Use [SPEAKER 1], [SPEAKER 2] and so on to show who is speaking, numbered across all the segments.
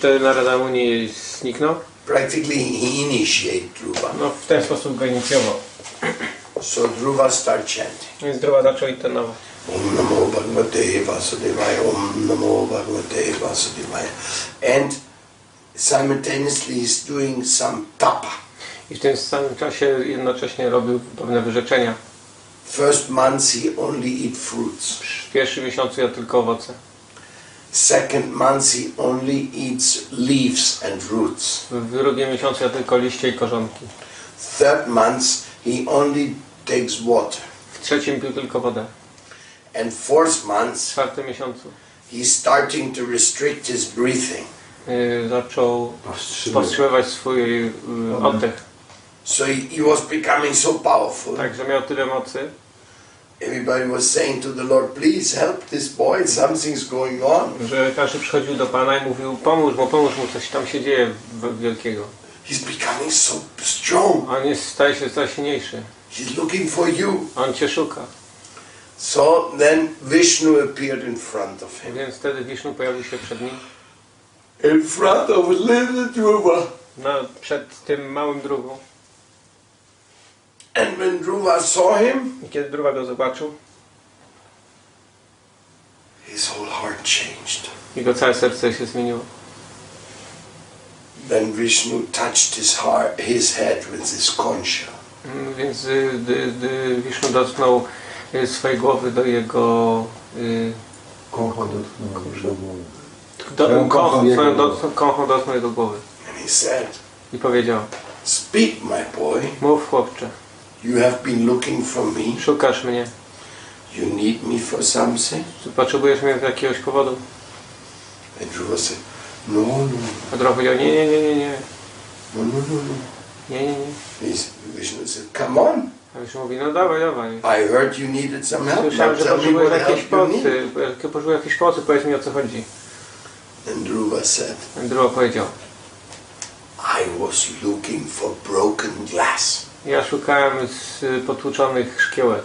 [SPEAKER 1] wtedy Narada Muni zniknął?
[SPEAKER 2] Practically, he initiated Dhruva.
[SPEAKER 1] No w ten sposób go inicjował.
[SPEAKER 2] So Dhruva started chanting.
[SPEAKER 1] Więc Druwa zaczął intonować.
[SPEAKER 2] Om Namo Bhagavate Vasudevaya, Om Namo Bhagavate Vasudevaya. And simultaneously he's doing some tapa.
[SPEAKER 1] I w tym samym czasie jednocześnie robił pewne wyrzeczenia.
[SPEAKER 2] First months he only eat fruits.
[SPEAKER 1] W pierwszym miesiącu jadł tylko owoce.
[SPEAKER 2] Second he only eats leaves and roots.
[SPEAKER 1] W drugim miesiącu jadł tylko liście i korzonki.
[SPEAKER 2] Third months he only takes water.
[SPEAKER 1] W trzecim pił tylko wodę.
[SPEAKER 2] And fourth
[SPEAKER 1] W
[SPEAKER 2] months
[SPEAKER 1] czwartym miesiącu
[SPEAKER 2] he's starting to restrict his breathing.
[SPEAKER 1] y, zaczął
[SPEAKER 3] Powstrzymywać.
[SPEAKER 1] powstrzymywać swój y, oddech.
[SPEAKER 2] So he, he was becoming so powerful.
[SPEAKER 1] Także miał tyle mocy,
[SPEAKER 2] Everybody was saying to the Lord, please help this boy, something's going on.
[SPEAKER 1] że każdy przychodził do Pana i mówił pomóż mu, pomóż mu, coś tam się dzieje wielkiego.
[SPEAKER 2] He's becoming so strong.
[SPEAKER 1] On jest, staje się coraz silniejszy.
[SPEAKER 2] He's looking for you.
[SPEAKER 1] On Cię szuka.
[SPEAKER 2] So then Vishnu appeared in front of him.
[SPEAKER 1] Więc wtedy Wisznu pojawił się przed nim.
[SPEAKER 2] In front of little Dhruva.
[SPEAKER 1] No, przed tym małym drugą.
[SPEAKER 2] And when Dhruva saw him,
[SPEAKER 1] I kiedy druga go zobaczył,
[SPEAKER 2] his whole heart changed.
[SPEAKER 1] jego całe serce się zmieniło.
[SPEAKER 2] Then Vishnu touched his heart, his head with his concha.
[SPEAKER 1] Mm, Więc y, dotknął y, swojej głowy do jego... Y,
[SPEAKER 3] Kocho dotknął do głowy.
[SPEAKER 1] do,
[SPEAKER 3] jego głowy.
[SPEAKER 1] do, kochą dotknął jego głowy.
[SPEAKER 2] And he said,
[SPEAKER 1] I powiedział,
[SPEAKER 2] Speak, my boy.
[SPEAKER 1] mów chłopcze,
[SPEAKER 2] You have been looking for me.
[SPEAKER 1] szukasz mnie.
[SPEAKER 2] You need me for something.
[SPEAKER 1] Czy potrzebujesz mnie z jakiegoś powodu?
[SPEAKER 2] And said, No, no,
[SPEAKER 1] A druga powiedział, nie, nie, nie, nie, nie,
[SPEAKER 2] no, no, no, no.
[SPEAKER 1] nie, nie, nie.
[SPEAKER 2] Vishnu said, Come on.
[SPEAKER 1] A Wisznu mówi, no dawaj, dawaj.
[SPEAKER 2] I heard you needed some help.
[SPEAKER 1] Słyszałem, że potrzebujesz jakiejś pomocy. Jak Potrzebujesz jakiejś pomocy, powiedz mi o co chodzi.
[SPEAKER 2] And said,
[SPEAKER 1] Druga powiedział,
[SPEAKER 2] I was looking for broken glass.
[SPEAKER 1] Ja szukałem z potłuczonych szkiełek,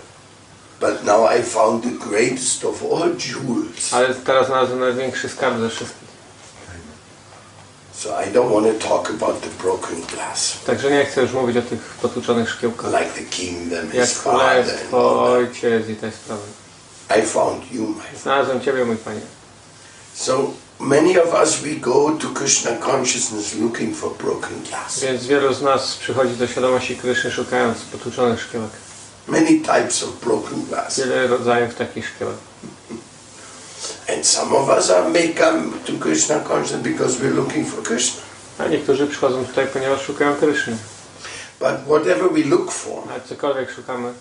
[SPEAKER 2] But now I found the greatest of all jewels.
[SPEAKER 1] ale teraz znalazłem największy skarb ze wszystkich.
[SPEAKER 2] So I don't want to talk about the broken glass.
[SPEAKER 1] Także nie chcę już mówić o tych potłuczonych szkiełkach.
[SPEAKER 2] Like the kingdom,
[SPEAKER 1] Jak
[SPEAKER 2] his
[SPEAKER 1] królestwo, ojciec i te sprawy.
[SPEAKER 2] I found you, my.
[SPEAKER 1] Znalazłem Ciebie, mój Panie.
[SPEAKER 2] So many of us, we go to Krishna consciousness looking for broken glass.
[SPEAKER 1] Więc wielu z nas przychodzi do świadomości Kryszny szukając potłuczonych szkiełek.
[SPEAKER 2] Many types of broken glass.
[SPEAKER 1] Wiele rodzajów takich szkiełek.
[SPEAKER 2] And some of us are may come to Krishna consciousness because we're looking for Krishna.
[SPEAKER 1] A niektórzy przychodzą tutaj, ponieważ szukają Kryszny.
[SPEAKER 2] But whatever we look for,
[SPEAKER 1] Ale cokolwiek szukamy,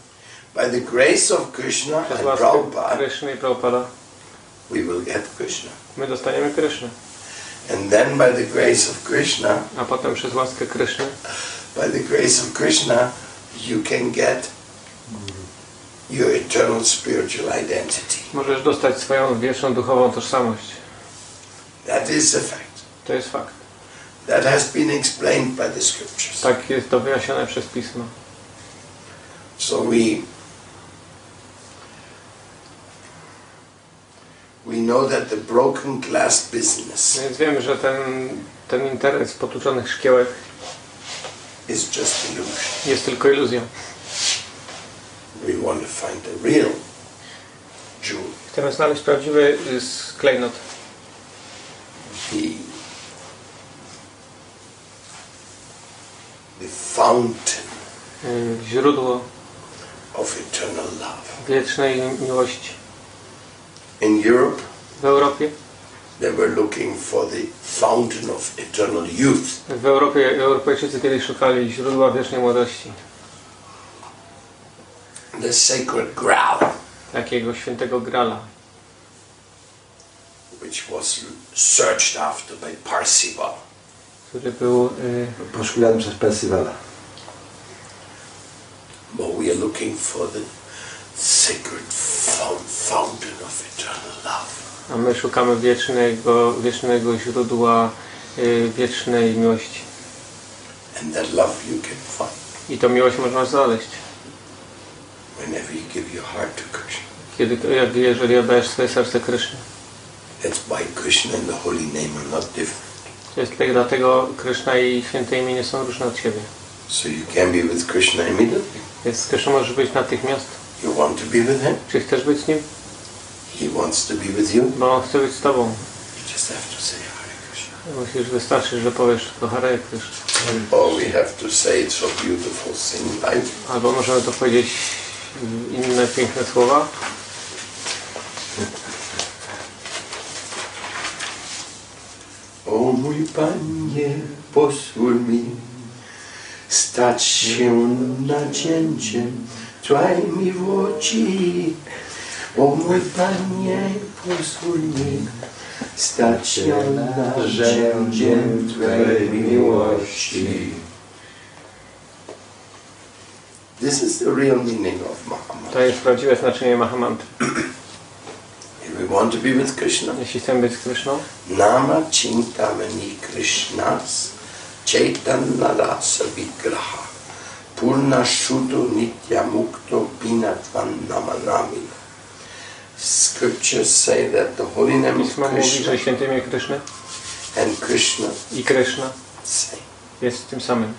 [SPEAKER 2] by the grace of Krishna and Prabhupada,
[SPEAKER 1] Kryszny i Prabhupada,
[SPEAKER 2] we will get Krishna.
[SPEAKER 1] my dostaniemy Kryszny.
[SPEAKER 2] And then by the grace of Krishna,
[SPEAKER 1] A potem przez łaskę Kryszny,
[SPEAKER 2] by the grace of Krishna, you can get your eternal spiritual identity.
[SPEAKER 1] możesz dostać swoją wieczną duchową tożsamość.
[SPEAKER 2] That is a fact.
[SPEAKER 1] To jest fakt.
[SPEAKER 2] That has been explained by the scriptures.
[SPEAKER 1] Tak jest to wyjaśnione przez Pismo.
[SPEAKER 2] So we we know that the broken glass business
[SPEAKER 1] Więc wiemy, że ten, ten interes potłuczonych szkiełek
[SPEAKER 2] is just illusion.
[SPEAKER 1] jest tylko iluzją.
[SPEAKER 2] We want to find the real jewel,
[SPEAKER 1] Chcemy znaleźć prawdziwy y, sklejnot,
[SPEAKER 2] the the fountain
[SPEAKER 1] y, źródło
[SPEAKER 2] of eternal love.
[SPEAKER 1] wiecznej miłości.
[SPEAKER 2] In Europe,
[SPEAKER 1] W Europie,
[SPEAKER 2] they were looking for the fountain of eternal youth.
[SPEAKER 1] w Europie Europejczycy kiedyś szukali źródła wiecznej młodości,
[SPEAKER 2] the sacred Graal,
[SPEAKER 1] takiego świętego grala,
[SPEAKER 2] which was searched after by Parsival.
[SPEAKER 1] który był y,
[SPEAKER 3] Poszukiwany przez Percivala.
[SPEAKER 2] But we are looking for the sacred fount- fountain.
[SPEAKER 1] A my szukamy wiecznego, wiecznego źródła y, wiecznej miłości.
[SPEAKER 2] And that love you can find
[SPEAKER 1] I tą miłość można znaleźć,
[SPEAKER 2] whenever you give your heart to Krishna.
[SPEAKER 1] kiedy, jak, jeżeli oddajesz swoje serce
[SPEAKER 2] Krishna.
[SPEAKER 1] To jest tak, dlatego Kryszna i święte imię nie są różne od siebie.
[SPEAKER 2] So you can be with Krishna immediately.
[SPEAKER 1] Więc z Kryszną możesz być natychmiast.
[SPEAKER 2] You want to be with him,
[SPEAKER 1] Czy chcesz być z nim?
[SPEAKER 2] he wants to be with you.
[SPEAKER 1] Bo on chce być z tobą.
[SPEAKER 2] You just have to say Hare Krishna.
[SPEAKER 1] Musisz, wystarczy, że powiesz to Hare Kryszna.
[SPEAKER 2] Or we have to say it's so beautiful, sing life.
[SPEAKER 1] Albo możemy to powiedzieć inne piękne słowa.
[SPEAKER 2] O mój Panie, pozwól mi stać się nacięciem Twojej miłości. O mój Panie, mi stać się narzędziem Twojej miłości. This is the real meaning of Mahamad.
[SPEAKER 1] To jest prawdziwe znaczenie Mahamantry.
[SPEAKER 2] If we want to be with Krishna,
[SPEAKER 1] Jeśli chcemy być z Kryszną,
[SPEAKER 2] Nama Chintamani Krishnas Chaitanya Rasa Vigraha Purna Shuddho Nitya Mukto Binatvan Scriptures say that the holy name of
[SPEAKER 1] Pismo mówi,
[SPEAKER 2] Krishna
[SPEAKER 1] że święte imię Kryszny
[SPEAKER 2] and Krishna
[SPEAKER 1] i
[SPEAKER 2] same.
[SPEAKER 1] jest tym samym.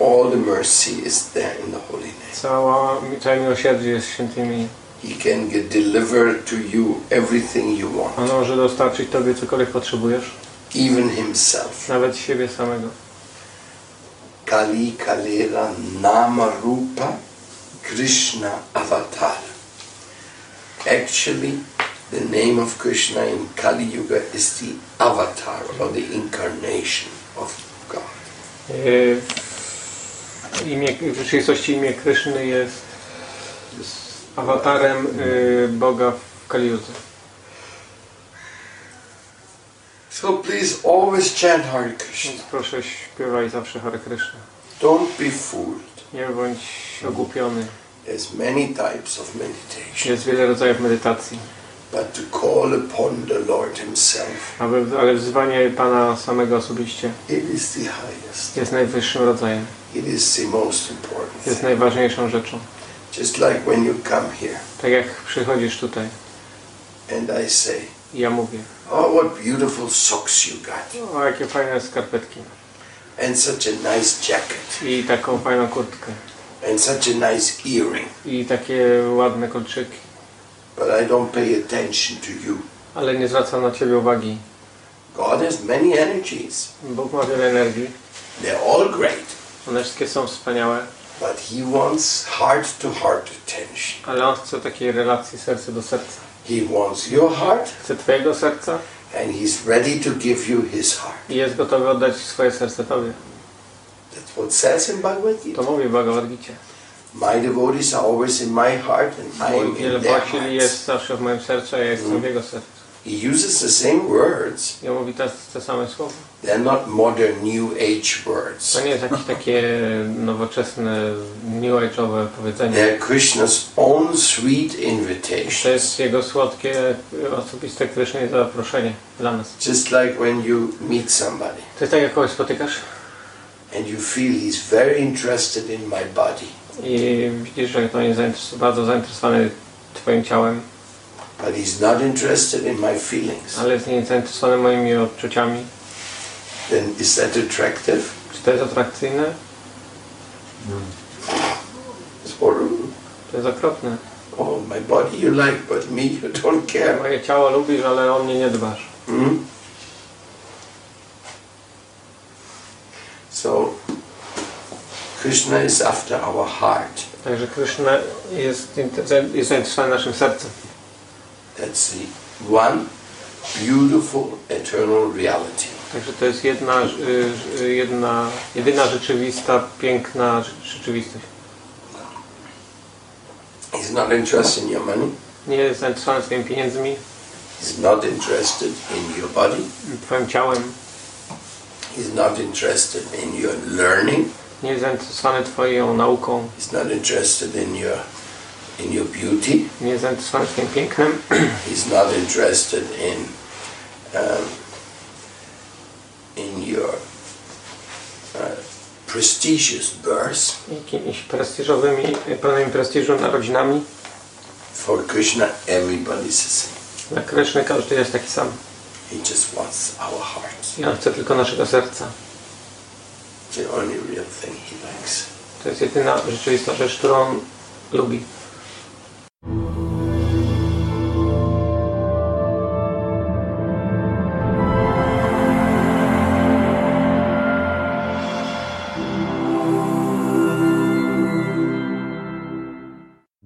[SPEAKER 2] All the mercy is there in the holy name.
[SPEAKER 1] Cała, całe miłosierdzie jest w świętym imieniu.
[SPEAKER 2] He can get delivered to you everything you want,
[SPEAKER 1] On może dostarczyć Tobie cokolwiek potrzebujesz,
[SPEAKER 2] even himself.
[SPEAKER 1] nawet siebie samego.
[SPEAKER 2] Kali Kalera Nama Rupa Krishna Avatar. Actually, the name of Krishna in Kali Yuga is the avatar or the incarnation of God.
[SPEAKER 1] Imię, w rzeczywistości imię Kryszny jest awatarem yy, Boga w Kaliudze.
[SPEAKER 2] So please always chant Hare Krishna.
[SPEAKER 1] Więc proszę śpiewaj zawsze Hare Kryszna.
[SPEAKER 2] Don't be fooled.
[SPEAKER 1] Nie bądź ogłupiony.
[SPEAKER 2] There's many types of meditation,
[SPEAKER 1] Jest wiele rodzajów medytacji.
[SPEAKER 2] but to call upon the Lord Himself,
[SPEAKER 1] Aby, ale wzywanie Pana samego osobiście
[SPEAKER 2] it is the highest.
[SPEAKER 1] jest najwyższym rodzajem.
[SPEAKER 2] It is the most important.
[SPEAKER 1] Jest najważniejszą rzeczą.
[SPEAKER 2] Just like when you come here
[SPEAKER 1] Tak jak przychodzisz tutaj
[SPEAKER 2] and I say,
[SPEAKER 1] ja mówię,
[SPEAKER 2] Oh, what beautiful socks you got.
[SPEAKER 1] o jakie fajne skarpetki
[SPEAKER 2] And such a nice jacket.
[SPEAKER 1] i taką fajną kurtkę
[SPEAKER 2] And such a nice earring.
[SPEAKER 1] i takie ładne kolczyki.
[SPEAKER 2] But I don't pay attention to you.
[SPEAKER 1] Ale nie zwracam na Ciebie uwagi.
[SPEAKER 2] God has many energies.
[SPEAKER 1] Bóg ma wiele energii.
[SPEAKER 2] They're all great.
[SPEAKER 1] One wszystkie są wspaniałe,
[SPEAKER 2] But He wants heart to heart attention.
[SPEAKER 1] ale On chce takiej relacji serce do serca.
[SPEAKER 2] He wants your heart
[SPEAKER 1] Chce Twojego serca
[SPEAKER 2] and He's ready to give you His heart.
[SPEAKER 1] i jest gotowy oddać swoje serce Tobie.
[SPEAKER 2] That's what says in Bhagavad Gita.
[SPEAKER 1] To mówi w Bhagavad Gita.
[SPEAKER 2] My devotees are always in my heart and I am in their hearts.
[SPEAKER 1] jest zawsze w moim sercu, a ja jestem w Jego sercu.
[SPEAKER 2] He uses the same words.
[SPEAKER 1] On mówi te, te same słowa.
[SPEAKER 2] They're not modern New Age words.
[SPEAKER 1] To nie jest jakieś takie nowoczesne, new age'owe powiedzenie.
[SPEAKER 2] They're Krishna's own sweet
[SPEAKER 1] To
[SPEAKER 2] invitations.
[SPEAKER 1] jest Jego słodkie, osobiste Kryszny zaproszenie dla nas.
[SPEAKER 2] Just like when you meet somebody
[SPEAKER 1] To jest tak, jak kogoś spotykasz
[SPEAKER 2] and you feel he's very interested in my body,
[SPEAKER 1] i widzisz, że to jest bardzo zainteresowany Twoim ciałem,
[SPEAKER 2] but he's not interested in my feelings,
[SPEAKER 1] ale jest nie zainteresowany moimi odczuciami.
[SPEAKER 2] then is that attractive?
[SPEAKER 1] Czy to jest atrakcyjne?
[SPEAKER 2] It's horrible.
[SPEAKER 1] To jest okropne.
[SPEAKER 2] Oh, my body you like, but me you don't care.
[SPEAKER 1] Moje ciało lubisz, ale o mnie nie dbasz.
[SPEAKER 2] Hmm? So, Krishna is after our heart.
[SPEAKER 1] Także Kryszna jest, inte- jest zainteresowany naszym sercem.
[SPEAKER 2] That's the one beautiful eternal reality.
[SPEAKER 1] Także to jest jedna, y, y, jedna jedyna rzeczywista, piękna rze- rzeczywistość.
[SPEAKER 2] He's not interested in your money.
[SPEAKER 1] Nie jest zainteresowany swoimi pieniędzmi,
[SPEAKER 2] He's not interested in your body.
[SPEAKER 1] twoim ciałem,
[SPEAKER 2] He's not interested in your learning.
[SPEAKER 1] nie jest zainteresowany twoją nauką,
[SPEAKER 2] He's not interested in your in your beauty.
[SPEAKER 1] nie jest twoim pięknem,
[SPEAKER 2] He's not interested in um, in your uh, prestigious birth.
[SPEAKER 1] jakimiś prestiżowymi, pełnymi prestiżu narodzinami.
[SPEAKER 2] For Krishna, everybody is the same.
[SPEAKER 1] Dla Kryszny każdy jest taki sam.
[SPEAKER 2] He just wants our hearts.
[SPEAKER 1] I On chce tylko naszego serca.
[SPEAKER 2] The only real thing he likes.
[SPEAKER 1] To jest jedyna rzeczywista rzecz, którą on lubi.